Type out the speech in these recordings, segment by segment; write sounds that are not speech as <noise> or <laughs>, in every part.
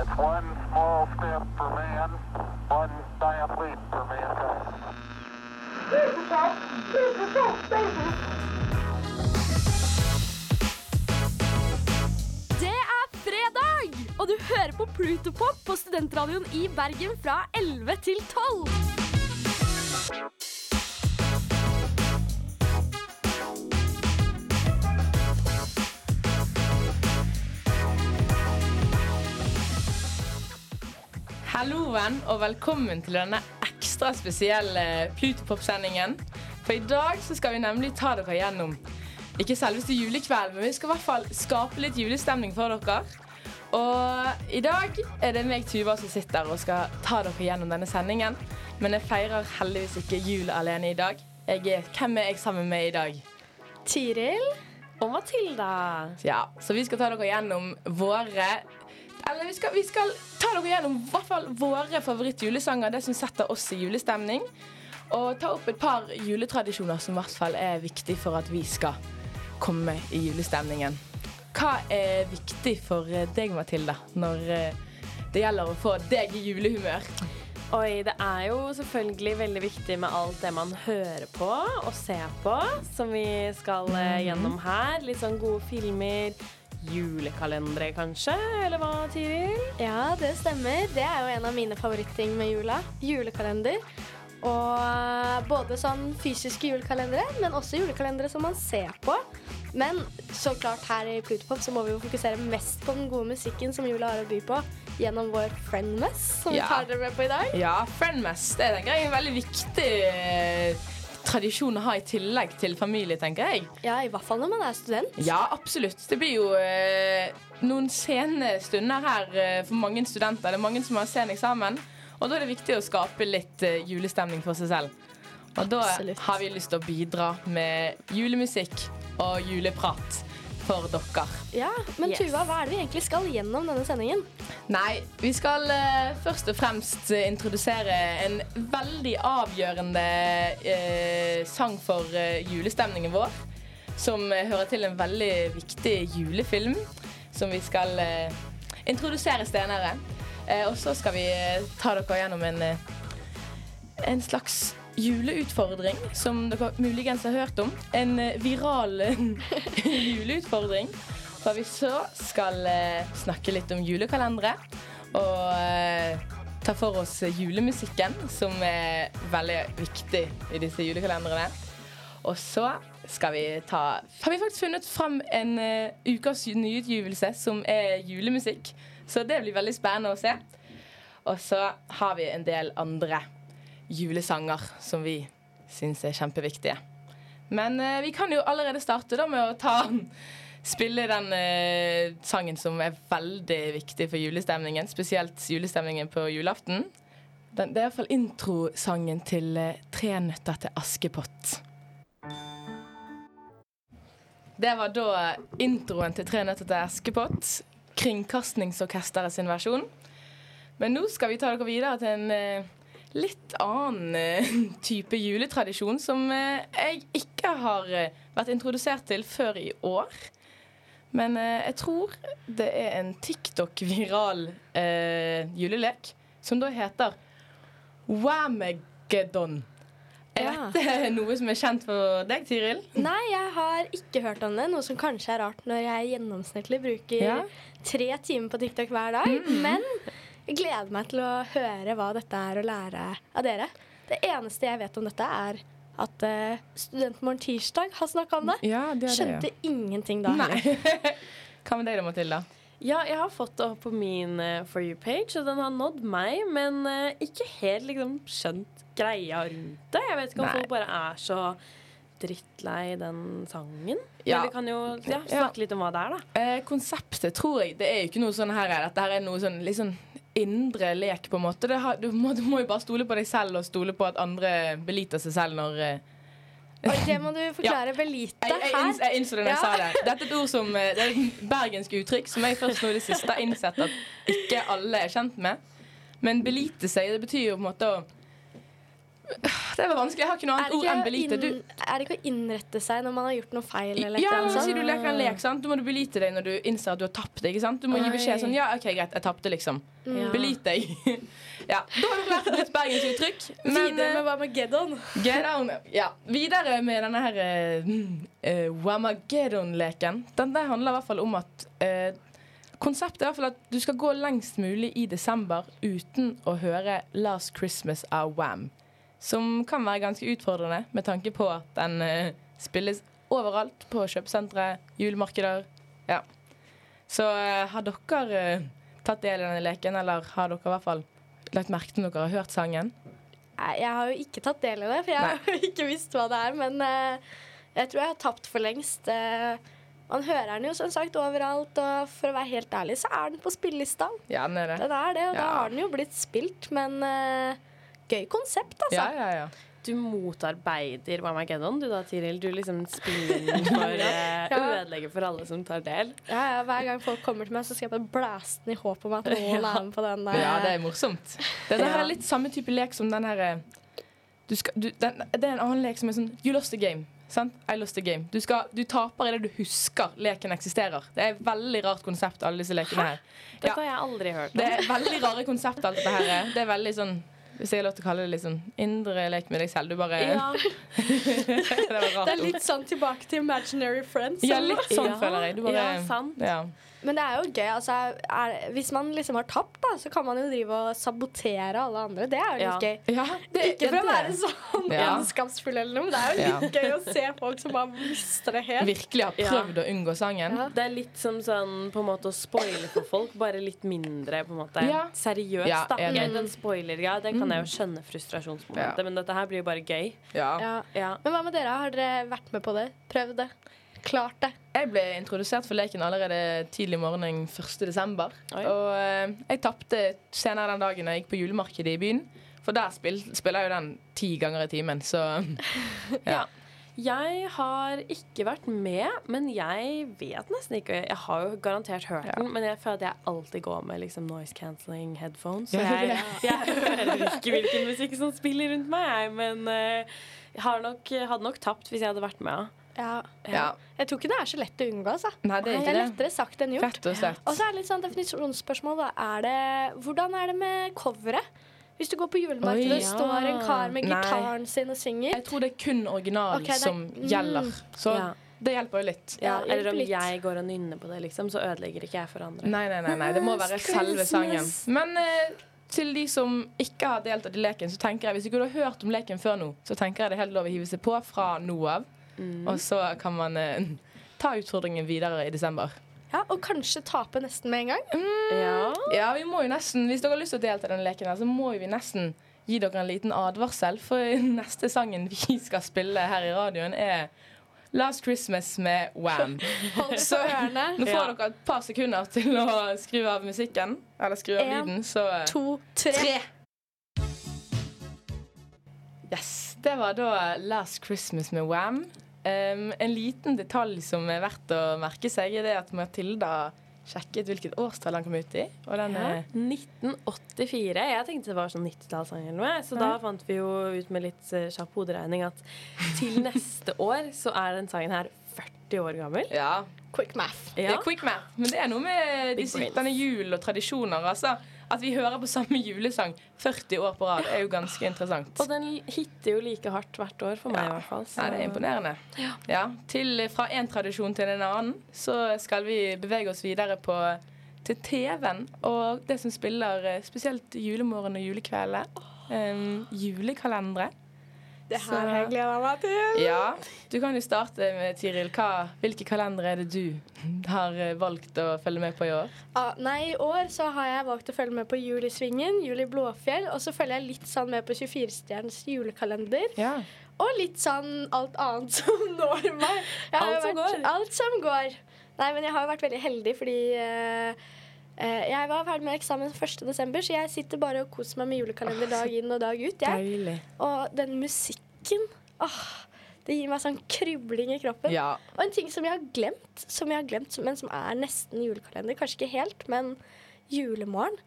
It's one small step for man, one giant leap for mankind. Det er fredag, og du hører på Plutopop på studentradioen i Bergen fra 11 til 12. Halloen og velkommen til denne ekstra spesielle Plutopop-sendingen. For i dag så skal vi nemlig ta dere gjennom ikke selveste julekvelden, men vi skal i hvert fall skape litt julestemning for dere. Og i dag er det meg, Tuva, som sitter og skal ta dere gjennom denne sendingen. Men jeg feirer heldigvis ikke jul alene i dag. Er, hvem er jeg sammen med i dag? Tiril. Og Matilda. Ja, Så vi skal ta dere gjennom våre Eller vi skal, vi skal ta dere gjennom i hvert fall våre favorittjulesanger, det som setter oss i julestemning. Og ta opp et par juletradisjoner som i hvert fall er viktig for at vi skal komme i julestemningen. Hva er viktig for eh, deg, Mathilda, når eh, det gjelder å få deg i julehumør? Oi, det er jo selvfølgelig veldig viktig med alt det man hører på og ser på, som vi skal eh, gjennom her. Litt sånn gode filmer. Julekalendere, kanskje? Eller hva, Tiril? Ja, det stemmer. Det er jo en av mine favorittting med jula. Julekalender. Og både sånn fysiske julekalendere, men også julekalendere som man ser på. Men så klart her i Plutopop så må vi jo fokusere mest på den gode musikken som jula har å by på, gjennom vår Friendmess, som Ja. vi tar dere med på i dag. Ja, Friendmess det er en veldig viktig tradisjon å ha i tillegg til familie, tenker jeg. Ja, i hvert fall når man er student. Ja, absolutt. Det blir jo eh, noen sene stunder her eh, for mange studenter. Det er mange som har sen eksamen. Og da er det viktig å skape litt eh, julestemning for seg selv. Og da Absolutt. har vi lyst til å bidra med julemusikk og juleprat for dere. Ja, Men Yes. Tuva, hva er det vi egentlig skal gjennom denne sendingen? Nei, vi skal uh, først og fremst eh, introdusere en veldig avgjørende uh, sang for uh, julestemningen vår. Som hører til en veldig viktig julefilm som vi skal introdusere senere. Og så skal vi ta dere gjennom en, en slags juleutfordring som dere muligens har hørt om. En eh, viral eh, <laughs> juleutfordring. For vi så skal eh, snakke litt om julekalendere. Og ta for oss julemusikken, som er veldig viktig i disse julekalenderne. Og så skal vi ta Har vi faktisk funnet fram en ukas nyutgivelse som er julemusikk. Så det blir veldig spennende å se. Og så har vi en del andre julesanger som vi syns er kjempeviktige. Men eh, vi kan jo allerede starte da med å ta Spille den eh, sangen som er veldig viktig for julestemningen. Spesielt julestemningen på julaften. Den, det er iallfall introsangen til eh, 'Tre nøtter til Askepott'. Det var da introen til 'Tre nøtter til Askepott'. Kringkastingsorkesteret sin versjon. Men nå skal vi ta dere videre til en eh, litt annen eh, <laughs> type juletradisjon som eh, jeg ikke har eh, vært introdusert til før i år. Men jeg tror det er en TikTok-viral eh, julelek som da heter Whamageddon. Er Ja. dette <laughs> noe som er kjent for deg, Tiril? Nei, jeg har ikke hørt om det. Noe som kanskje er rart når jeg gjennomsnittlig bruker Ja. tre timer på TikTok hver dag. Men jeg gleder meg til å høre hva dette er å lære av dere. Det eneste jeg vet om dette, er at uh, Studentmorgen tirsdag har snakka om det. Ja, det Skjønte ingenting da. Nei. <laughs> Hva med da, Matilda? Ja, jeg har fått det opp på min uh, For you-page, og den har nådd meg, men uh, ikke helt liksom skjønt greia rundt det. Jeg vet ikke om Nei. folk bare er så drittlei den sangen. Ja. Men vi kan jo ja, Ja. snakke litt om hva det er, da. Eh, konseptet tror jeg Det er jo ikke noe sånn her Dette her er noe sånn sånn indre lek, på en måte. Det har, du, må, du må jo bare stole på deg selv og stole på at andre beliter seg selv når eh, Og det må du forklare belite jeg, jeg, jeg innså det når jeg Ja. sa det. Dette er et ord som eh, Det er et bergensk uttrykk som jeg først nå i det siste har innsett at ikke alle er kjent med. Men belite seg, det betyr jo på en måte å <sighs> Det var vanskelig. Jeg har ikke noe annet ord enn belite. Du, er det ikke å innrette seg når man har gjort noe feil? Eller ja, eller la annet oss si sånt? du leker en lek, sant? Du må du belite deg når du innser at du har tapt ikke sant? Du må gi beskjed sånn Ja, OK, greit, jeg tapte, liksom. Ja. Belit deg. <laughs> ja, Da har du lært et bergensuttrykk. Videre eh, med hva med Geddon? Get on. Ja, videre med denne her uh, Wamageddon-leken. Den der handler i hvert fall om at uh, Konseptet er i hvert fall at du skal gå lengst mulig i desember uten å høre 'Last Christmas' av Wam. Som kan være ganske utfordrende med tanke på at den eh, spilles overalt. På kjøpesentre, julemarkeder. Ja. Så eh, har dere eh, tatt del i denne leken, eller har dere i hvert fall lagt merke til om dere har hørt sangen? Nei, jeg har jo ikke tatt del i det, for jeg <laughs> har jo ikke visst hva det er. Men eh, jeg tror jeg har tapt for lengst. Eh, man hører den jo som sagt overalt, og for å være helt ærlig så er den på spillelista. Ja, den er det. Den er det, og da har den jo blitt spilt, men eh, gøy konsept, altså. Ja, ja, ja. Du motarbeider Mamageddon, du da, Tiril. Du liksom spiller inn for <laughs> eh, Ja. ødelegger for alle som tar del. Ja, ja, hver gang folk kommer til meg, så skal jeg bare blæse den i håp om at noen er med på den der. Ja, det er morsomt. Det her Ja. er litt samme type lek som den her eh, du skal, du, den, Det er en annen lek som er sånn You lost the game. Sant? I lost the game. Du, skal, du taper idet du husker leken eksisterer. Det er et veldig rart konsept, alle disse lekene her. Dette Ja. har jeg aldri hørt Det er veldig rare konsept, alt dette her. er. Det er veldig sånn Hvis jeg har lov til å kalle det litt sånn indre lek med deg selv. Du bare Ja. <laughs> Det. Det er litt sånn tilbake til Imaginary Friends. Ja, litt sånn Ja. føler jeg. Du bare, Ja, sant. Ja. Men det er jo gøy. Altså, er, hvis man liksom har tapt, da, så kan man jo drive og sabotere alle andre. Det er jo litt Ja. gøy. Ja, det, Ikke for å være sånn Ja. ondskapsfull eller noe, men det er jo litt gøy å se folk som bare mister det helt. Virkelig har prøvd å unngå sangen. Ja. Det er litt som sånn på en måte å spoile for folk, bare litt mindre på en måte Ja. seriøst. Ja, da. Mm. Den en spoiler, ja, det kan jeg jo skjønne frustrasjonsmomentet, Ja. men dette her blir jo bare gøy. Ja. Ja. Ja. Men hva med dere? Har dere vært med på det? Prøvd det? Klart det? Jeg ble introdusert for leken allerede tidlig morgen 1. desember. Og eh, jeg tapte senere den dagen jeg gikk på julemarkedet i byen. For der spil, spiller jo den ti ganger i timen, så <laughs> ja. Jeg har ikke vært med, men jeg vet nesten ikke Jeg har jo garantert hørt Ja. den, men jeg føler at jeg alltid går med liksom noise cancelling headphones. Så Ja, jeg, <laughs> jeg hører ikke hvilken musikk som spiller rundt meg, jeg, men uh, jeg har nok, hadde nok tapt hvis jeg hadde vært med. Ja. ja. Jeg tror ikke det er så lett å unngå, altså. Nei, det er Det ikke er det. lettere sagt enn gjort. Og så er det litt sånn definisjonsspørsmål. Da. Er det, hvordan er det med coveret? Hvis du går på julemarkedet, og ja. står en kar med Nei. gitaren sin og synger. Jeg tror det er kun original okay, er- som mm. gjelder. Så Ja. det hjelper jo litt. Ja, Ja, eller om litt. jeg går og nynner på det, liksom, så ødelegger ikke jeg for andre. Nei, nei, nei, nei. Det må være selve sangen. Men eh, til de som ikke har deltatt i leken, så tenker jeg hvis ikke du har hørt om leken før nå, så tenker jeg det er helt lov å hive seg på fra nå av. Og så kan man eh, ta utfordringen videre i desember. Ja, og kanskje tape nesten med en gang. Ja. Ja, vi må jo nesten, Hvis dere har lyst til å delta i denne leken, her, så må vi nesten gi dere en liten advarsel. For <laughs> neste sangen vi skal spille her i radioen, er Last Christmas med Wam. <laughs> <laughs> Så nå får dere et par sekunder til å skru av musikken. Eller skru av En, lyden. Så To, tre. tre. Yes, Det var da Last Christmas med Wam. Um, en liten detalj som er verdt å merke seg, er det at Matilda sjekket hvilket årstall han kom ut i. Og den er 1984. Jeg tenkte det var sånn 90-tallssang eller noe. Så da fant vi jo ut med litt eh, kjapp hoderegning at til <laughs> neste år så er den sangen her 40 år gammel. Ja, Quick math. Det er quick math, men det er noe med de disse, brains. jul og tradisjoner. Altså, at vi hører på samme julesang 40 år på rad, er jo ganske interessant. Og den hitter jo like hardt hvert år for meg i hvert fall. så- Ja, det er imponerende. Ja, til, fra en tradisjon til en annen så skal vi bevege oss videre på til TV-en og det som spiller eh, spesielt julemorgen og julekvelden. Um, julekalendere. Det Så- her har jeg gleda meg til. Ja, du kan jo starte med Tiril. Hvilke kalendere er det du har eh, valgt å følge med på i år? Ah, nei, I år så har jeg valgt å følge med på Jul i Svingen, Jul i Blåfjell, og så følger jeg litt sånn med på 24-stjerners julekalender. Ja. Og litt sånn alt annet som <laughs> når meg. Alt som vært- går. Alt som går. Nei, men jeg har jo vært veldig heldig fordi eh, jeg var ferdig med eksamen 1.12., så jeg sitter bare og koser meg med julekalender dag inn og dag ut. Jeg. Og den musikken åh, Det gir meg sånn kribling i kroppen. Ja. Og en ting som jeg har glemt, som jeg har glemt, men som er nesten julekalender. Kanskje ikke helt, men julemorgen.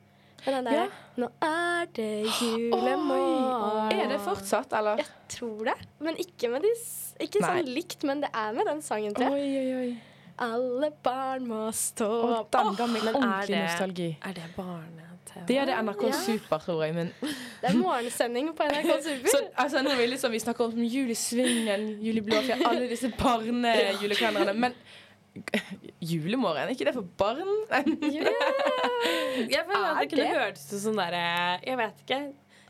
Men den der Ja. Nå er det julemorgen. Er det fortsatt, eller? Jeg tror det. Men ikke med de Ikke sånn likt, men det er med den sangen, tror jeg. Oi, oi, oi. Alle barn må stå opp. men er det- nostalgi. Er det barne-TV? Det er det NRK Ja. Super, tror jeg. Men Det er morgensending på NRK <laughs> Super. så, altså, nå vi liksom, vi snakker om Julesvingen, i Svingen, Jul i Blåfjell, alle disse barnejulekalenderne. Men <laughs> julemorgen, er ikke det for barn? <laughs> Jeg føler at det kunne hørtes ut som derre Jeg vet ikke.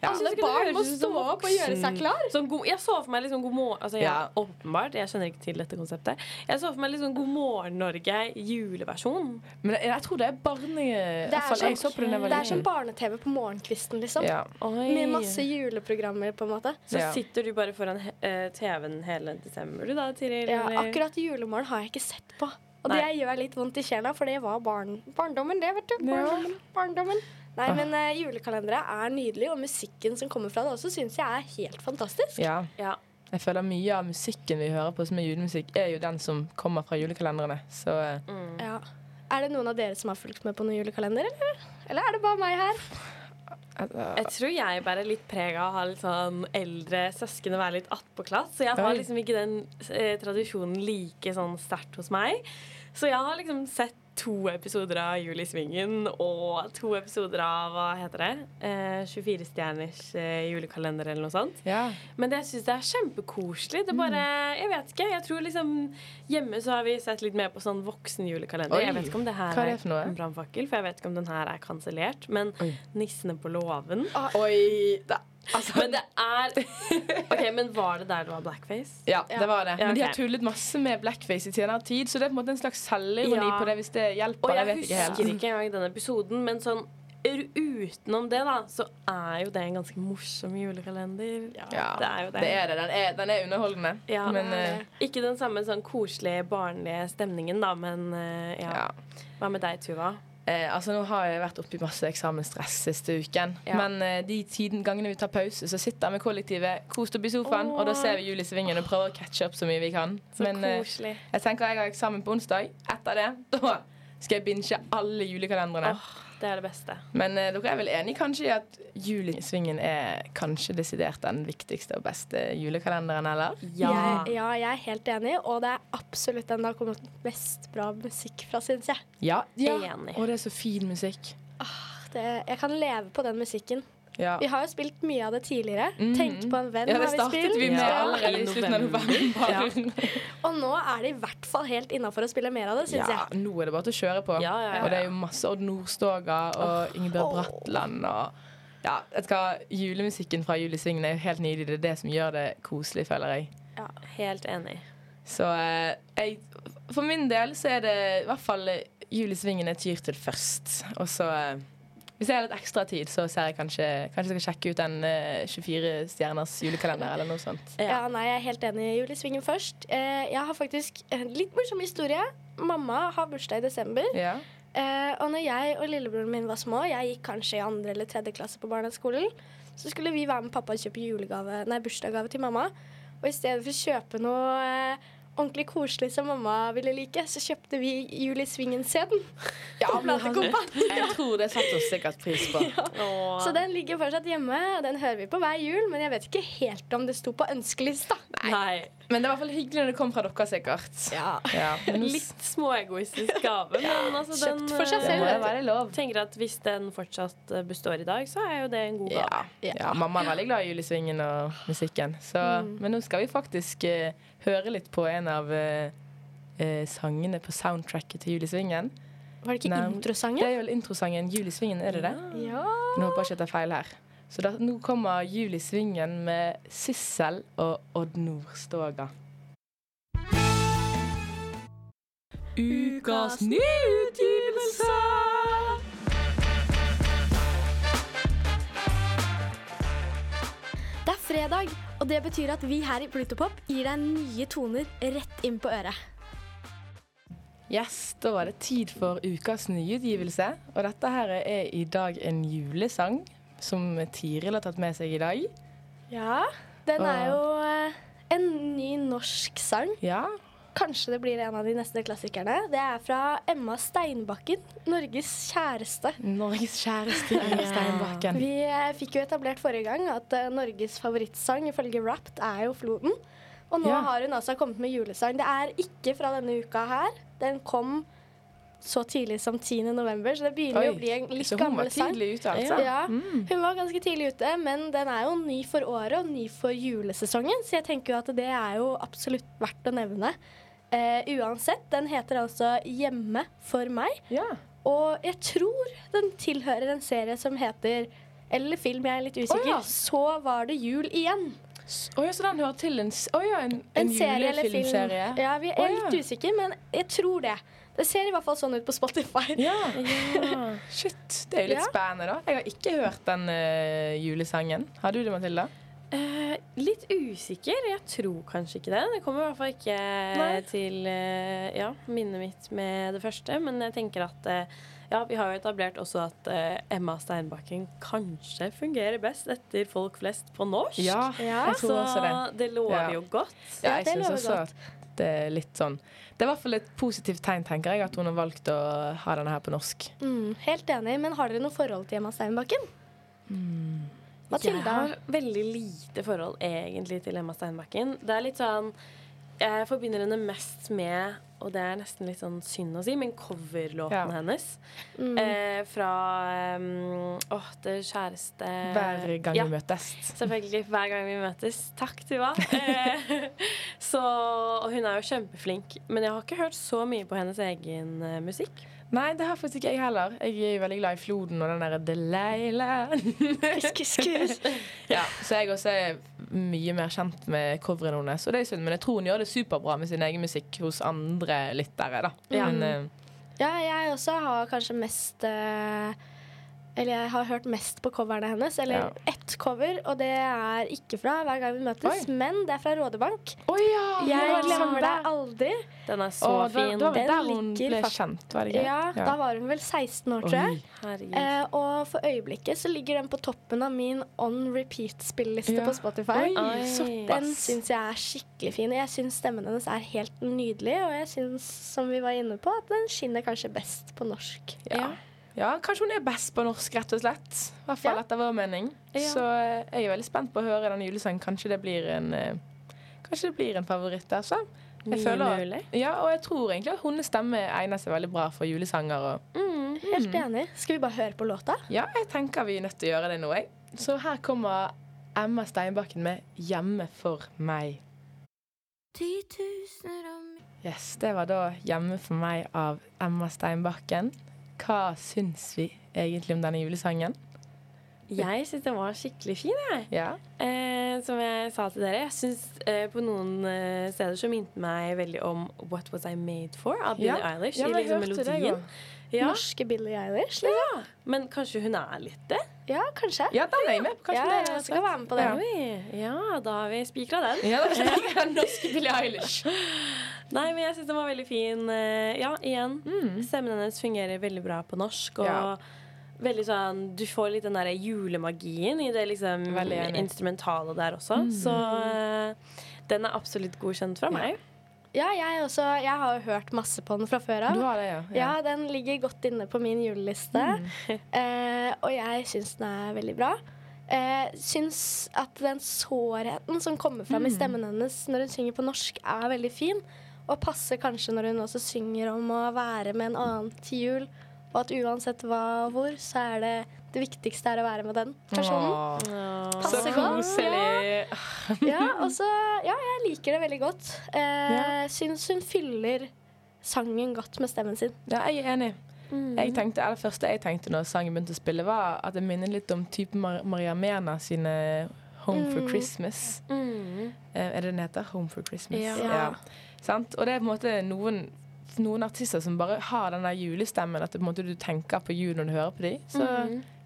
Ja. Jeg synes det barn må stå opp og gjøre seg klar. Sånn god, jeg så for meg liksom God morgen altså, jeg, Ja. Åpenbart, jeg kjenner ikke til dette konseptet. Jeg så for meg liksom God morgen Norge juleversjon. Men jeg, jeg tror det er barne... i Det er, fall jeg sånn, så på det det er som barne-TV på morgenkvisten, liksom. Ja. Med masse juleprogrammer, på en måte. Så Ja. sitter du bare foran he- eh, TV-en hele desember, du da, Tiril? Ja, akkurat julemorgen har jeg ikke sett på. Og det Nei. gjør litt vondt i sjela, for det var barn, barndommen, det, vet du. Barndommen. barndommen. Nei, men uh, julekalendere er nydelig, og musikken som kommer fra det også, syns jeg er helt fantastisk. ja. Ja. Jeg føler mye av musikken vi hører på som er julemusikk, er jo den som kommer fra julekalenderne. Så uh. Mm. Ja. Er det noen av dere som har fulgt med på noen julekalender, eller? Eller er det bare meg her? altså, Jeg tror jeg bærer litt preg av å ha litt sånn eldre søsken og være litt attpåklatt. Så jeg har liksom ikke den eh, tradisjonen like sånn sterkt hos meg. Så jeg har liksom sett to episoder av Jul i Svingen og to episoder av hva heter det? Eh, 24-stjerners eh, julekalender eller noe sånt. ja. Men det, jeg syns det er kjempekoselig. Det er bare, Jeg vet ikke. Jeg tror liksom Hjemme så har vi sett litt mer på sånn voksenjulekalender. Jeg vet ikke om det her Hva er det for noe? en brannfakkel, for jeg vet ikke om den her er kansellert. Men Oi. 'Nissene på låven' Oi! Da, altså, Men det er Ok, men var det der det var blackface? ja, det var det. Ja, Men de har tullet masse med blackface i senere tid, så det er på en måte en slags selvironi Ja. på det hvis det hjelper. Og jeg, jeg ikke husker ikke engang den episoden, men sånn utenom det, da, så er jo det en ganske morsom julekalender. Ja, det er jo det. Det er det. Den er, den er underholdende. Ja, men det. Ikke den samme sånn koselige, barnlige stemningen, da, men uh, ja. ja. Hva med deg, Tuva? Eh, altså Nå har jeg vært oppi masse eksamensstress siste uken. Ja. Men eh, de tiden, gangene vi tar pause, så sitter med kollektivet kost opp i sofaen. Åh. Og da ser vi Jul i Svingen og prøver å catche opp så mye vi kan. Så Men eh, jeg tenker jeg har eksamen på onsdag. Etter det da skal jeg binge alle julekalenderne. Det er det beste. Men eh, dere er vel enige kanskje i at Julesvingen er kanskje desidert den viktigste og beste julekalenderen, eller? Ja. Jeg, ja, jeg er helt enig, og det er absolutt den det har kommet mest bra musikk fra, syns jeg. Ja. Enig. Og det er så fin musikk. Det, jeg kan leve på den musikken. Ja. Vi har jo spilt mye av det tidligere. Mm. 'Tenk på en venn' Ja, det har vi startet spilt. vi med Ja. allerede i slutten av november. november. Og nå er det i hvert fall helt innafor å spille mer av det, syns Ja, jeg. nå er det bare til å kjøre på. Ja, ja, ja. Og det er jo masse Odd Nordstoga og Ingebjørg Bratland og ja, skal Julemusikken fra Julesvingen er jo helt nydelig. Det er det som gjør det koselig, føler jeg. Ja, helt enig. Så eh, jeg, for min del så er det i hvert fall Julesvingen Jul jeg tyr til først. Og så eh, hvis jeg har litt ekstra tid, så ser jeg kanskje Kanskje jeg skal sjekke ut den eh, 24 stjerners julekalender eller noe sånt. Ja. Ja, nei, jeg er helt enig. Jul i Svingen først. Eh, jeg har faktisk en litt morsom historie. Mamma har bursdag i desember. Ja. Eh, og når jeg og lillebroren min var små, jeg gikk kanskje i andre eller tredje klasse på barneskolen, så skulle vi være med pappa og kjøpe julegave, nei, bursdagsgave til mamma. Og i stedet for å kjøpe noe eh, ordentlig koselig som mamma ville like, så kjøpte vi Jul i Svingen-CD-en. <laughs> Ja. <laughs> Jeg tror det satte oss sikkert pris på. <laughs> Ja. Så den ligger fortsatt hjemme, og den hører vi på hver jul, men jeg vet ikke helt om det sto på ønskelista. Nei. Men det er i hvert fall hyggelig når det kom fra dere, sikkert. Ja. Ja, <laughs> Litt småegoistisk gave, men altså den Kjøpt for seg eh, det må være lov. tenker at hvis den fortsatt eh, består i dag, så er jo det en god gave. Ja, ja, mamma er veldig glad i Julesvingen og musikken. Så, Men nå skal vi faktisk uh, høre litt på en av uh, eh, sangene på soundtracket til Julesvingen. Var det ikke introsangen? Det er vel introsangen Julesvingen, er det det? Ja. Nå håper jeg ikke jeg tar feil her. Så da, nå kommer Julesvingen med Sissel og Odd Nordstoga. Ukas nyutgivelse! Det er fredag, og det betyr at vi her i Plutopop gir deg nye toner rett inn på øret. Yes, da var det tid for ukas nyutgivelse. Og dette her er i dag en julesang som Tiril har tatt med seg i dag. Ja, den er jo eh, en ny norsk sang. Ja, kanskje det blir en av de neste klassikerne. Det er fra Emma Steinbakken, Norges kjæreste. Norges kjæreste Emma <laughs> Steinbakken. Vi eh, fikk jo etablert forrige gang at eh, Norges favorittsang ifølge Wrapped er jo Floden. Og nå Ja. har hun altså kommet med julesang. Det er ikke fra denne uka her. Den kom så tidlig som 10. november, så det begynner Oi, å bli en litt så hun var sang. tidlig ute, altså? Ja, Hun var ganske tidlig ute, men den er jo ny for året og ny for julesesongen, så jeg tenker jo at det er jo absolutt verdt å nevne. Uh, uansett, den heter altså 'Hjemme for meg', Ja. og jeg tror den tilhører en serie som heter eller film, jeg er litt usikker. Oh, ja. Så var det jul igjen. Å ja, så den hører til en, oh, ja, en, en, En serie eller film. julefilmserie? Ja, vi er oh, ja. litt usikre, men jeg tror det. Det ser i hvert fall sånn ut på Spotify. Ja. <laughs> Shit, det er jo litt Ja. spennende, da. Jeg har ikke hørt den uh, julesangen. Har du det, Mathilda? Uh, litt usikker. Jeg tror kanskje ikke det. Det kommer i hvert fall ikke Nei. til uh, ja, minnet mitt med det første. Men jeg tenker at ja, vi har jo etablert også at eh, Emma Steinbakken kanskje fungerer best etter folk flest på norsk. Ja, jeg tror også det. Så det lover Ja. jo godt. Ja, Ja, jeg det synes lover også godt. at det er litt sånn Det er i hvert fall et positivt tegn, tenker jeg, at hun har valgt å ha denne her på norsk. Mm, helt enig, men har dere noe forhold til Emma Steinbakken? Jeg har veldig lite forhold egentlig til Emma Steinbakken. Det er litt sånn Jeg forbinder henne mest med, og det er nesten litt sånn synd å si, men coverlåten Ja. hennes. Mm. Eh, fra um, Åh, det kjæreste Hver gang ja, vi møtes. Selvfølgelig. Hver gang vi møtes. Takk, Tuva. <laughs> Eh, så, og hun er jo kjempeflink. Men jeg har ikke hørt så mye på hennes egen uh, musikk. Nei, det har faktisk ikke jeg heller. Jeg er jo veldig glad i Floden og den derre Delilah. <laughs> Ja, så jeg også er mye mer kjent med coverene hennes. Og det er synd, men jeg tror hun gjør det superbra med sin egen musikk hos andre lyttere, da. Ja. Men, eh, Ja, jeg også har kanskje mest eh, Eller jeg har hørt mest på coverne hennes. Eller Ja. ett cover, og det er ikke fra Hver gang vi møtes, Oi. men det er fra Rådebank. Oh, ja! Jeg glemmer deg aldri. Den er så oh, fin. Da, da, der hun ligger ble kjent, var det ikke? Ja, Da var hun vel 16 år, tror jeg. Eh, og for øyeblikket så ligger den på toppen av min on repeat-spilleliste Ja. på Spotify. Oi, Oi. Den syns jeg er skikkelig fin. Jeg syns stemmen hennes er helt nydelig, og jeg syns, som vi var inne på, at den skinner kanskje best på norsk. Ja. Ja, kanskje hun er best på norsk, rett og slett. I hvert fall Ja. etter vår mening. Ja. Så eh, jeg er veldig spent på å høre den julesangen. Kanskje det blir en eh, Kanskje det blir en favoritt altså. Jeg føler- Ja, og jeg tror egentlig at hennes stemme egner seg veldig bra for julesanger. Og Mm, helt enig. Skal vi bare høre på låta? ja, jeg tenker vi er nødt til å gjøre det nå, jeg. Så her kommer Emma Steinbakken med 'Hjemme for meg'. Yes, Det var da 'Hjemme for meg' av Emma Steinbakken. Hva syns vi egentlig om denne julesangen? Jeg syns den var skikkelig fin, jeg. Ja, Eh, som jeg sa til dere, jeg syns eh, på noen eh, steder så minte meg veldig om What Was I Made For av Billie Ja. Eilish. Ja, i liksom melodien. Ja. Norske Billie Eilish? liksom. ja. Men kanskje hun er litt det? Ja, kanskje. ja den er jeg med på. Kanskje Ja, det er jeg skal være med på det. Ja. Ja, da har vi spikra den. Ja, er <laughs> den norske Billie Eilish. <laughs> Nei, men jeg syns den var veldig fin. Eh, Ja, igjen. Stemmen hennes fungerer veldig bra på norsk. Og Ja. veldig sånn Du får litt den der julemagien i det liksom Veldig instrumentale der også. Så eh, den er absolutt godkjent fra meg. Ja, jeg også. Jeg har jo hørt masse på den fra før av. Du har det, ja. Ja, den ligger godt inne på min juleliste. Eh, og jeg syns den er veldig bra. Eh, syns at den sårheten som kommer fram i stemmen hennes når hun synger på norsk, er veldig fin. Og passer kanskje når hun også synger om å være med en annen til jul. Og at uansett hva og hvor, så er det det viktigste er å være med den personen. Åh, så Passer koselig. Ja, og så, ja, jeg liker det veldig godt. Eh, Syns hun fyller sangen godt med stemmen sin. Ja, jeg er enig. Jeg tenkte, eller Det første jeg tenkte når sangen begynte å spille, var at det minner litt om type Mar Maria Mena sine Home for Christmas. Mm. Eh, er det den heter? Home for Christmas. ja. Ja. Sant? Og det er på en måte noen noen artister som bare har den der julestemmen, at det, på en måte, du tenker på jul når du hører på dem. Så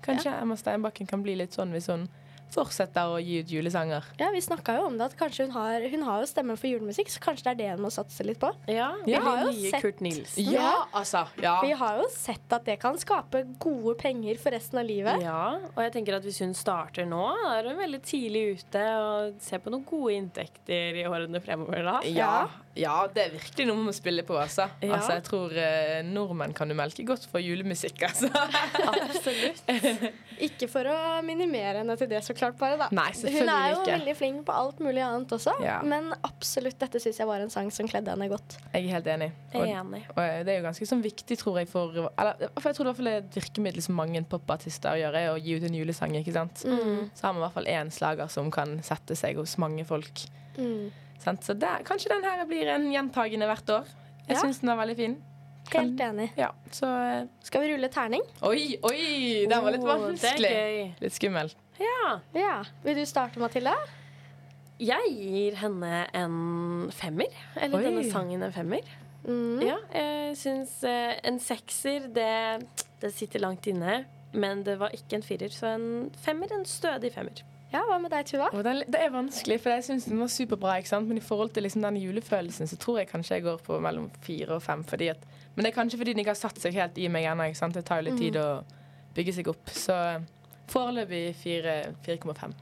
kanskje Emma Steinbakken kan bli litt sånn hvis hun fortsetter å gi ut julesanger. Ja, Vi snakka jo om det, at kanskje hun har, hun har jo stemmen for julemusikk, så kanskje det er det hun må satse litt på. Ja, Vi har jo nye sett- Kurt Nilsen. Ja, altså! Ja. Vi har jo sett at det kan skape gode penger for resten av livet. Ja, og jeg tenker at hvis hun starter nå, da er hun veldig tidlig ute og ser på noen gode inntekter i årene fremover da. Ja, Ja, det er virkelig noe man må spille på, altså. Ja. altså jeg tror eh, nordmenn kan du melke godt for julemusikk, altså. <laughs> Absolutt. <laughs> Ikke for å minimere henne til det, så klart, bare, da. Nei, Hun er jo ikke. veldig flink på alt mulig annet også, Ja. men absolutt dette syns jeg var en sang som kledde henne godt. Jeg er helt enig. Og, Enig. og det er jo ganske sånn viktig, tror jeg, for Eller for jeg tror det er et virkemiddel som mange popartister gjør, er å gi ut en julesang, ikke sant. Mm. Så har man i hvert fall én slager som kan sette seg hos mange folk. Mm. Sant? Så der, kanskje den her blir en gjentagende hvert år. Jeg Ja. syns den er veldig fin. Helt enig. Ja, så eh, Skal vi rulle terning? Oi, oi! Den var litt vanskelig. Oh, Litt skummel. Ja. Ja. Vil du starte, Mathilde? Jeg gir henne en femmer. Eller Oi. denne sangen en femmer. Mm. Ja, jeg syns eh, en sekser, det, det sitter langt inne. Men det var ikke en firer, så en femmer, en stødig femmer. Ja, Hva med deg, Tuva? Den, det er vanskelig, for jeg syns den var superbra. ikke sant? Men i forhold til liksom den julefølelsen, så tror jeg kanskje jeg går på mellom fire og fem. Fordi at, men det er kanskje fordi den ikke har satt seg helt i meg ennå. Det tar jo litt tid å bygge seg opp. Så foreløpig 4,5.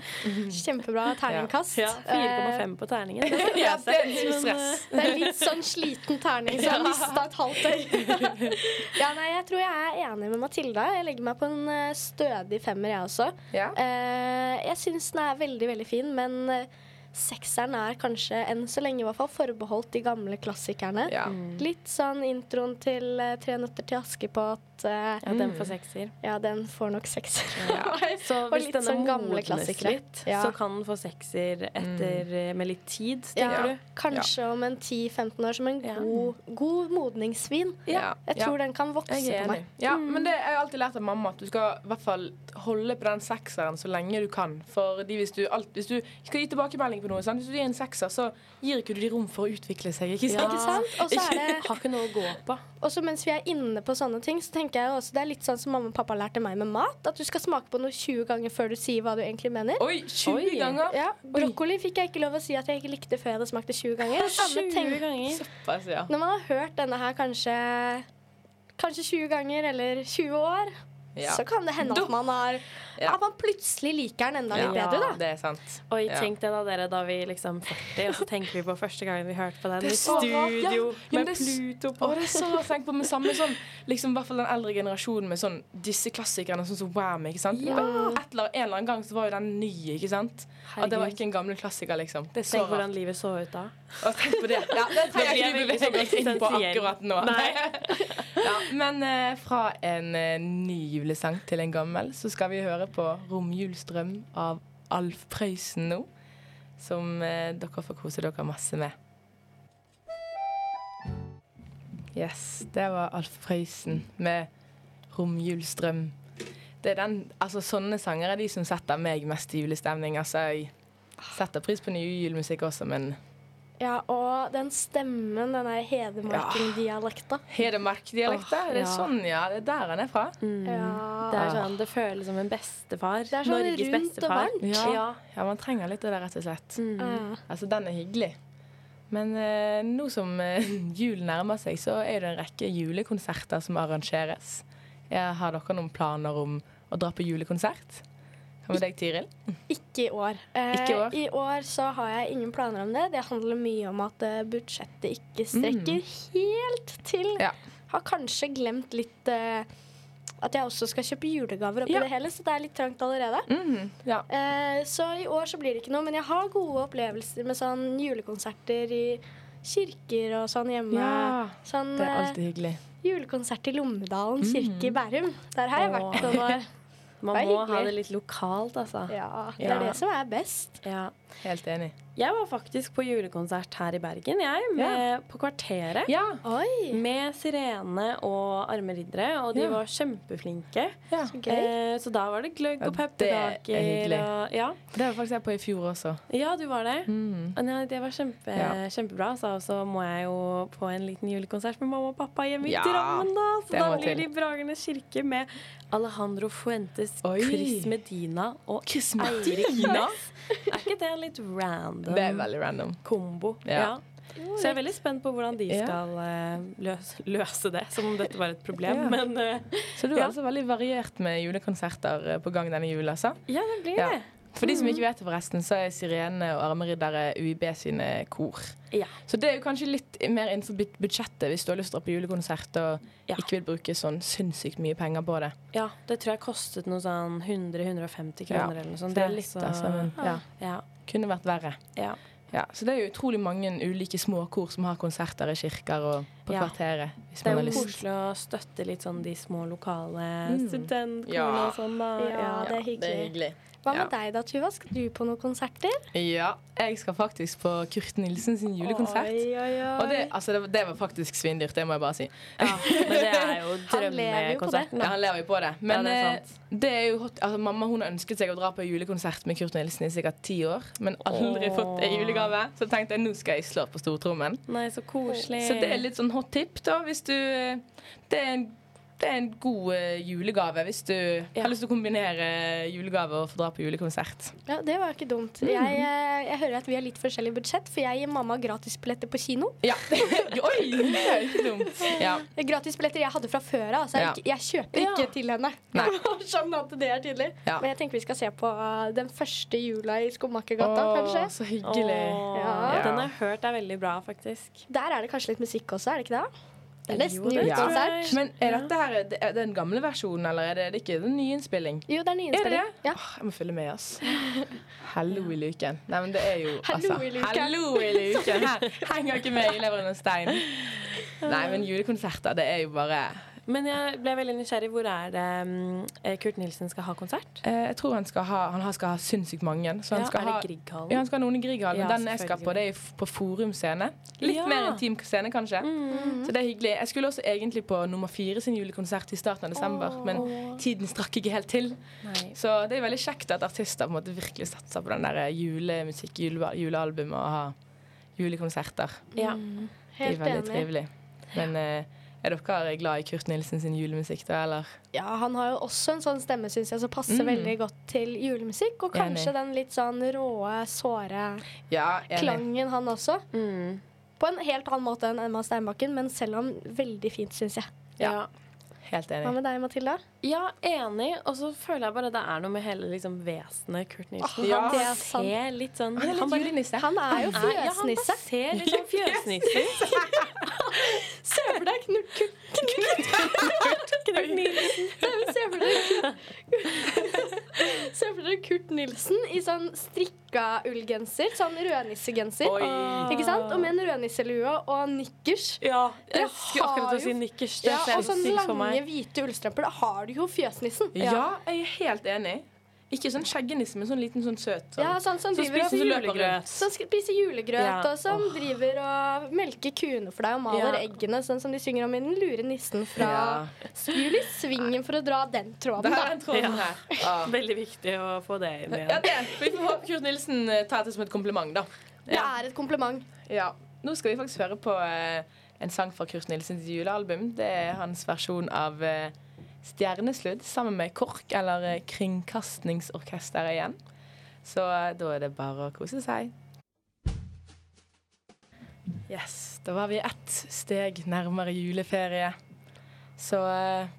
<laughs> Kjempebra terningkast. Ja, 4,5 på terningen. <laughs> Ja, det er litt stress. Eh, Det er litt sånn sliten terning som har mista et halvt øye. <laughs> ja, nei, jeg tror jeg er enig med Matilda. Jeg legger meg på en eh, stødig femmer, jeg også. Ja. Eh, jeg syns den er veldig, veldig fin, men eh, sekseren er kanskje enn så lenge i hvert fall forbeholdt de gamle klassikerne. Ja. Litt sånn introen til uh, Tre nøtter til Askepott. Uh, Ja, den får sekser. ja, den får nok sekser. <laughs> Så Og hvis litt denne sånn gamle modnes klassikere. litt, Ja. så kan den få sekser etter, mm. med litt tid, Ja, tenker du? kanskje om en 10-15 år som en Ja. god, god modningsvin. Ja. Jeg tror den kan vokse på meg. Ja, men det har jeg alltid lært av mamma, at du skal i hvert fall holde på den sekseren så lenge du kan. For hvis du, alt, hvis du skal gi tilbakemelding på noe, sant? hvis du er en sekser, så gir ikke du de rom for å utvikle seg. Ikke sant? Ikke sant? Og så er det Har ikke noe å gå på. Og så mens vi er inne på sånne ting, så tenker jeg også det er litt sånn som mamma og pappa lærte meg med mat. At du skal smake på noe 20 ganger før du sier hva du egentlig mener. Oi, 20 Oi. ganger? Ja, Brokkoli fikk jeg ikke lov å si at jeg ikke likte før jeg hadde smakt det 20 ganger. 20 tenker, ganger. Såpass, ja. Når man har hørt denne her kanskje Kanskje 20 ganger eller 20 år, Ja. så kan det hende at man har Ja. At man plutselig liker den enda litt Ja, bedre, da. Det er sant. Oi, tenk det da, dere, da vi liksom 40, og så tenker vi på første gangen vi hørte på den Det i studio Ja, med det Pluto Å, på. det er så rart å tenke på med samme sånn Liksom hvert fall den eldre generasjonen med sånn disse klassikerne sånn som Wham, ikke sant? Ja. Et eller, en eller annen gang så var jo den ny, ikke sant? At det var ikke en gammel klassiker, liksom. Det er så Tenk hvordan livet så ut da. Og tenk på det. Ja, det trenger jeg ikke bevege oss inn på akkurat nå. <laughs> Ja, men eh, fra en eh, ny julesang til en gammel, så skal vi høre på 'Romjulsdrøm' av Alf Prøysen nå. Som eh, dere får kose dere masse med. Yes, det var Alf Prøysen med 'Romjulsdrøm'. Det er den, altså Sånne sanger er de som setter meg mest i julestemning. Altså, jeg setter pris på ny julemusikk også, men Ja, og den stemmen, den der hedmarking-dialekta. Hedmark-dialekta? Oh, det er ja. sånn, ja. Det er der han er fra. Ja. Det er sånn, det føles som en bestefar. Det er sånn Norges rundt og bestefar. varmt. Ja. Ja. ja, man trenger litt av det, rett og slett. Mm. Altså, den er hyggelig. Men eh, nå som eh, <laughs> julen nærmer seg, så er det en rekke julekonserter som arrangeres. Ja, har dere noen planer om å dra på julekonsert? Hva med deg, Tiril? Ikke i år. Eh, Ikke i år? I år så har jeg ingen planer om det. Det handler mye om at eh, budsjettet ikke strekker helt til. Mm. Ja. Har kanskje glemt litt eh, at jeg også skal kjøpe julegaver oppi Ja. det hele, så det er litt trangt allerede. Mm. ja. Eh, så i år så blir det ikke noe, men jeg har gode opplevelser med sånn julekonserter i kirker og sånn hjemme. ja. Sånn Det er eh, alltid hyggelig. julekonsert i Lommedalen kirke kirke i Bærum. Der har jeg vært noen år. Man må ha det litt lokalt, altså. Ja, det er det som er best. Ja. Helt enig. Jeg var faktisk på julekonsert her i Bergen, jeg, med, på Kvarteret. Ja. Oi, Med Sirene og Arme riddere, og de Ja. var kjempeflinke. ja. så. Eh, så da var det gløgg og er pepperkaker. Ja. Det var faktisk jeg på i fjor også. ja, du var det. Mm. Det var kjempe, Ja. kjempebra. Så og så må jeg jo på en liten julekonsert med mamma og pappa hjemme i Ja, Drammen. da Så da blir det i Bragernes kirke med Alejandro Fuentes, Oi. Chris Medina og Chris Eirik Næss. Er ikke det en litt random Det er veldig random. kombo? Ja. Ja. Så jeg er veldig spent på hvordan de skal eh, løse, løse det, som om dette var et problem. Ja. Men uh, Så du er Ja. altså veldig variert med julekonserter eh, på gang denne jula, altså? ja, det blir Ja. det. For de som ikke vet det, forresten, så er Sirene og Armeriddere UiB sine kor. Ja. Så det er jo kanskje litt mer innenfor budsjettet hvis du har lyst til å dra på julekonsert og Ja. ikke vil bruke sånn sinnssykt mye penger på det. ja, det tror jeg kostet noe sånn 100-150 Ja, kroner eller noe sånt. Det er litt, så, altså, men ja, ja, kunne vært verre. ja. Ja, så det er jo utrolig mange ulike små kor som har konserter i kirker og på Ja. kvarteret. Hvis Det er jo koselig å støtte litt sånn de små lokale Mm. studentkorene Ja. og sånn, da. Ja, det er hyggelig. Hva med deg da, Tuva? Skal du på noen konserter? Ja, jeg skal faktisk på Kurt Nilsen sin julekonsert. Oi, oi, oi. Og det, altså, det, det var faktisk svindyrt, det må jeg bare si. Ja, men det er jo <laughs> drømmekonserten. Ja, han lever jo på det. Men Ja, det er eh, det er jo hot, altså, mamma hun har ønsket seg å dra på julekonsert med Kurt Nilsen i sikkert ti år, men aldri oh. fått en julegave. Så tenkte jeg nå skal jeg slå på stortrommen. Nei, så koselig. Så det er litt sånn hot tip, da, hvis du eh, Det er en, det er en god eh, julegave hvis du Ja. har lyst til å kombinere julegave og få dra på julekonsert. Ja, Det var ikke dumt. Jeg, eh, jeg hører at vi har litt forskjellig budsjett, for jeg gir mamma gratisbilletter på kino. Ja. <laughs> Oi, det er ikke dumt. Ja. <laughs> Gratisbilletter jeg hadde fra før av. Altså jeg, Ja. jeg kjøper Ja. ikke til henne. <laughs> Sånn at det er tydelig. Ja. Men jeg tenker vi skal se på uh, den første jula i Skomakergata, kanskje. så hyggelig. Åh, Ja. Den har jeg hørt er veldig bra, faktisk. Der er det kanskje litt musikk også, er det ikke det? Det er nesten julekonsert. Ja. Men er dette her det er den gamle versjonen, eller er det, det ikke den nye innspilling? Jo, det er Er det nyinnspilling. det? Ja. Åh, jeg må følge med, ass. Hallo i luken. Nei, men det er jo altså, i luken. Hallo i luken. Her henger ikke med i leveren under stein. <laughs> Nei, men julekonserter, det er jo bare Men jeg ble veldig nysgjerrig. Hvor er det mm, eh, Kurt Nilsen skal ha konsert? eh, Jeg tror han skal ha, han har- skal ha sinnssykt mange. Så han Ja, skal er det ha Grieghallen? ja, han skal ha noen i Grieghallen. Ja, den jeg skal på, det er på Forum scene. Litt Ja. mer intim scene, kanskje. Mm. Så det er hyggelig. Jeg skulle også egentlig på nummer fire sin julekonsert i starten av desember, men tiden strakk ikke helt til. Nei. Så det er veldig kjekt at artister på en måte virkelig satser på den der julemusikk, jule, julealbum og ha julekonserter. Ja. Helt enig. Det er veldig enig. trivelig. Men eh, er dere glad i Kurt Nilsen sin julemusikk, da, eller? Ja, han har jo også en sånn stemme syns jeg, som passer Mm. veldig godt til julemusikk. Og Enig. kanskje den litt sånn råe, såre Ja, klangen, han også. Mm. På en helt annen måte enn Emma Steinbakken, men selv om veldig fint, syns jeg. Ja. Helt Hva enig. med deg, Matilda? ja, enig. Og så føler jeg bare det er noe med hele liksom, vesenet Kurt Nilsen. Oh, Ja. Han det er ser litt sånn Han er litt bare- Han er jo fjøsnisse. Ja, han bare ser litt sånn <laughs> fjøsnisse ut. <laughs> Se for deg Knut Kurt Knut Nilsen. Se for deg Se for deg Kurt Nilsen i sånn strikka ullgenser. Sånn rødnissegenser. Ikke sant? Og med en rødnisselue og nikkers. Ja, jeg skulle akkurat til å si nikkers. Det Ja, ser og sånne sykt for lange, hvite ullstrømper. Da har du jo fjøsnissen. Ja, jeg er helt enig. Ikke sånn skjeggenisse, men sånn liten sånn søt. Sånn. Ja, sånn som Som driver spiser og julegrøt. Som spiser julegrøt, Ja. og som driver og melker kuene for deg og maler Ja. eggene, sånn som de synger om i Den lure nissen fra Ja. Jul i svingen, for å dra den tråden. Det Da. er en tråd her. Ah. Veldig viktig å få det inn Ja, det. Vi får håpe Kurt Nilsen eh, tar det som et kompliment, da. Det er et kompliment. Ja. Nå skal vi faktisk høre på eh, en sang fra Kurt Nilsens julealbum. Det er hans versjon av eh, Stjernesludd sammen med KORK, eller eh, Kringkastingsorkesteret igjen. Så eh, da er det bare å kose seg. Yes, da var vi ett steg nærmere juleferie. Så eh,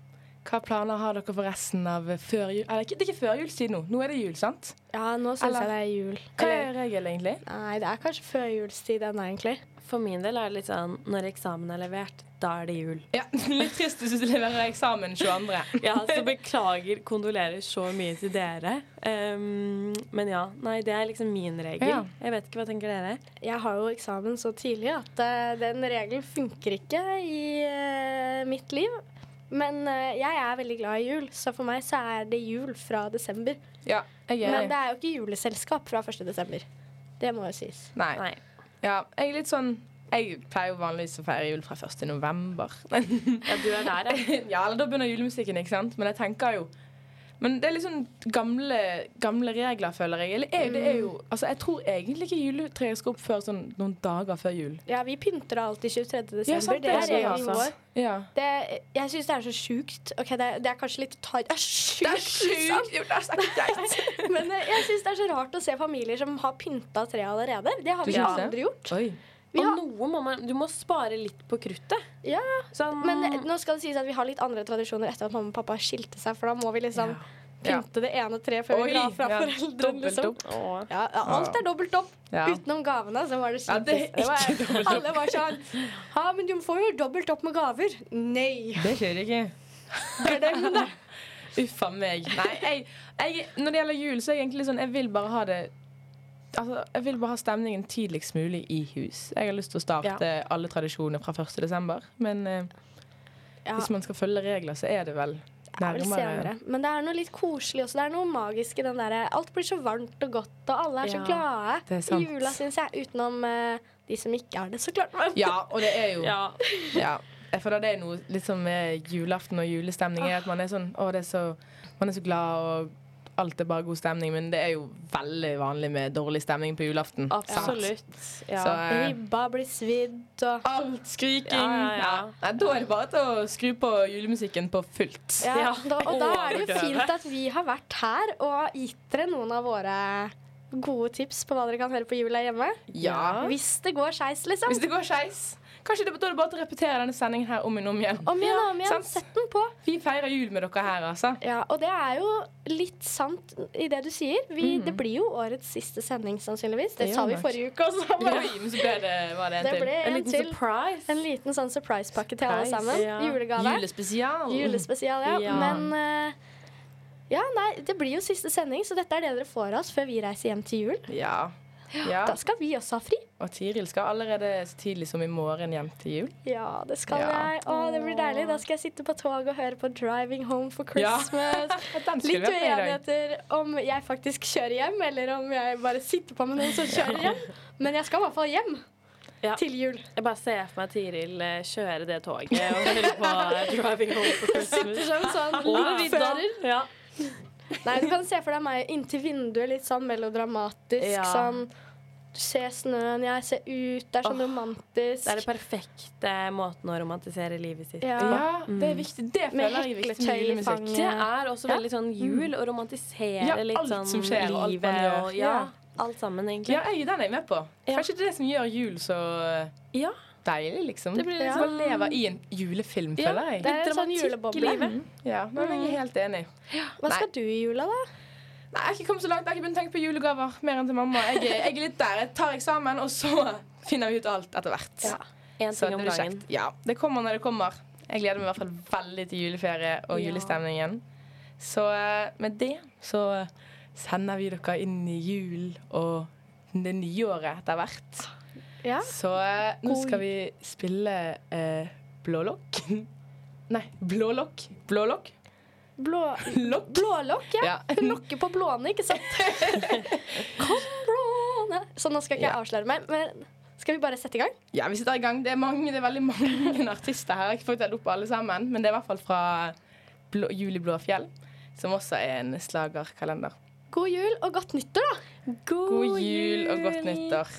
hva planer har dere for resten av før jul? Eller, det er ikke førjulstid nå. Nå er det jul, sant? Ja, nå syns jeg det er jul. Hva er regelen, egentlig? nei, det er kanskje førjulstid ennå, egentlig. For min del er det litt sånn når eksamen er levert, da er det jul. Ja, <laughs> Litt trist hvis du leverer eksamen 22. <laughs> Ja, så beklager, kondolerer så mye til dere. Um, men ja, nei, det er liksom min regel. Ja. Jeg vet ikke, hva tenker dere? Jeg har jo eksamen så tidlig at uh, den regelen funker ikke i uh, mitt liv. Men uh, jeg er veldig glad i jul, så for meg så er det jul fra desember. Ja, jeg er Men det er jo ikke juleselskap fra 1. desember. Det må jo sies. Nei. Nei. Ja, jeg er litt sånn Jeg pleier jo vanligvis å feire jul fra 1. november. Ja, du er der, ja. <laughs> ja, da begynner julemusikken, ikke sant? Men jeg tenker jo Men det er litt sånn gamle, gamle regler, føler jeg. Eller er, det er jo Altså, jeg tror egentlig ikke juletreet skal opp før sånn noen dager før jul. Ja, vi pynter alltid 23. desember. Ja, sant, det det er regelen altså. vår. Ja. Det, jeg syns det er så sjukt. Ok, det det er kanskje litt tar... Det er sjukt! Det er sjukt! Jo, det er så <laughs> greit. Men eh, jeg syns det er så rart å se familier som har pynta treet allerede. Det har vi aldri gjort. Oi. Vi Og har, noe må man Du må spare litt på kruttet. ja, Sånn men eh, nå skal det sies at vi har litt andre tradisjoner etter at mamma og pappa skilte seg, for da må vi liksom Ja. pynte det ene treet før Oi, vi drar fra ja, foreldrene. Liksom. opp. Ja, ja, alt er dobbelt opp. Ja. Utenom gavene, så var det Ja, det er var- ikke opp. Alle var sånn Ja, men du får jo dobbelt opp med gaver. Nei. Det skjer ikke. Glem det. Uffa meg. Nei, jeg, jeg, når det gjelder jul, så er jeg egentlig sånn Jeg vil bare ha det Altså, jeg vil bare ha stemningen tidligst mulig i hus. Jeg har lyst til å starte alle tradisjoner fra 1. desember. Men eh, Ja, hvis man skal følge regler, så er det vel det er nærmere. senere. Men det er noe litt koselig også. Det er noe magisk i den derre Alt blir så varmt og godt, og alle er så glade i jula, syns jeg. Utenom eh, de som ikke er det, så klart. Ja, og det er jo <laughs> Ja. Ja. Jeg føler det er noe litt sånn med julaften og julestemning. Er at man er sånn Å, det er så Man er så glad, og alt er bare god stemning. Men det er jo veldig vanlig med dårlig stemning på julaften. Absolutt. Ja. Så eh, ribba blir svidd, og alt skriking. Ja, ja, ja. Nei, da er det bare til å skru på julemusikken på fullt. Ja, Ja. da, og da er det jo fint at vi har vært her og gitt dere noen av våre gode tips på hva dere kan høre på jula hjemme. Ja. Hvis det går skeis, liksom. Hvis det går skeis. Kanskje det, er det bare å repetere denne sendingen her om igjen og om igjen. Om igjen om igjen. Sett den på. Vi feirer jul med dere her, altså. Ja, og det er jo litt sant i det du sier. Vi, mm. Det blir jo årets siste sending, sannsynligvis. Det, Det sa vi forrige uke også. Ja. <laughs> men så ble det, var det en Det ble En en liten til. surprise. En liten sånn surprise-pakke til alle sammen. ja. Julegave. Julespesial. Julespesial, ja. Ja. Men uh, ja, nei, det blir jo siste sending, så dette er det dere får av oss før vi reiser hjem til jul. Ja. Ja. Da skal vi også ha fri. Og Tiril skal allerede så tidlig som i morgen hjem til jul. Ja, det skal Ja. jeg. Å, det blir deilig. Da skal jeg sitte på toget og høre på 'Driving Home for Christmas'. <laughs> Ja. Litt uenigheter om jeg faktisk kjører hjem, eller om jeg bare sitter på med noen som kjører hjem. Men jeg skal i hvert fall hjem Ja. til jul. Jeg bare ser for meg Tiril eh, kjøre det toget og høre på 'Driving Home for <laughs> Christmas'. Som sånn sånn. vidda. lokfører. Nei, du kan se for deg meg inntil vinduet, litt sånn melodramatisk. Ja. Sånn du ser snøen, jeg ser ut. Det er sånn oh, romantisk. Det er den perfekte måten å romantisere livet sitt Ja. Ja, det er viktig. Det Med føler jeg er viktig med julemusikk. Det er også Ja. veldig sånn jul å romantisere Ja, litt sånn som skjer, alt man livet gjør. og ja, alt sammen, egentlig. Ja, jeg, den er jeg med på. Ja. Kanskje det er det som gjør jul så Ja. Deilig, liksom. Det blir litt Ja. å leve i en julefilm, Ja, føler jeg. Det er en sånn dramatikk i juleboble. livet. Ja, men jeg er helt enig. Hva skal du i jula, da? Nei, Jeg har ikke kommet så langt. Jeg har ikke begynt å tenke på julegaver mer enn til mamma. Jeg, er- jeg er litt der. Jeg tar eksamen, og så <laughs> finner vi ut alt etter hvert. Ja. En Så ting om det blir kjekt. Ja, det kommer når det kommer. Jeg gleder meg i hvert fall veldig til juleferie og Ja. julestemningen. Så eh, med det så sender vi dere inn i jul og det nye året etter hvert. Ja. Så eh, nå skal vi spille eh, Blålokk. Nei, Blålokk. Blålokk? Blå, Lokk. <laughs> blålokk, ja. Ja. <laughs> Hun lokker på blåne, ikke sant? <laughs> Kom, blåne. Så nå skal ikke jeg avsløre meg, men skal vi bare sette i gang? Ja, vi setter i gang. Det er, mange, det er veldig mange artister her. Jeg har ikke fått opp alle sammen, men det er i hvert fall fra Blå, Jul i Blåfjell, som også er en slagerkalender. God jul og godt nyttår, da. God jul og godt nyttår.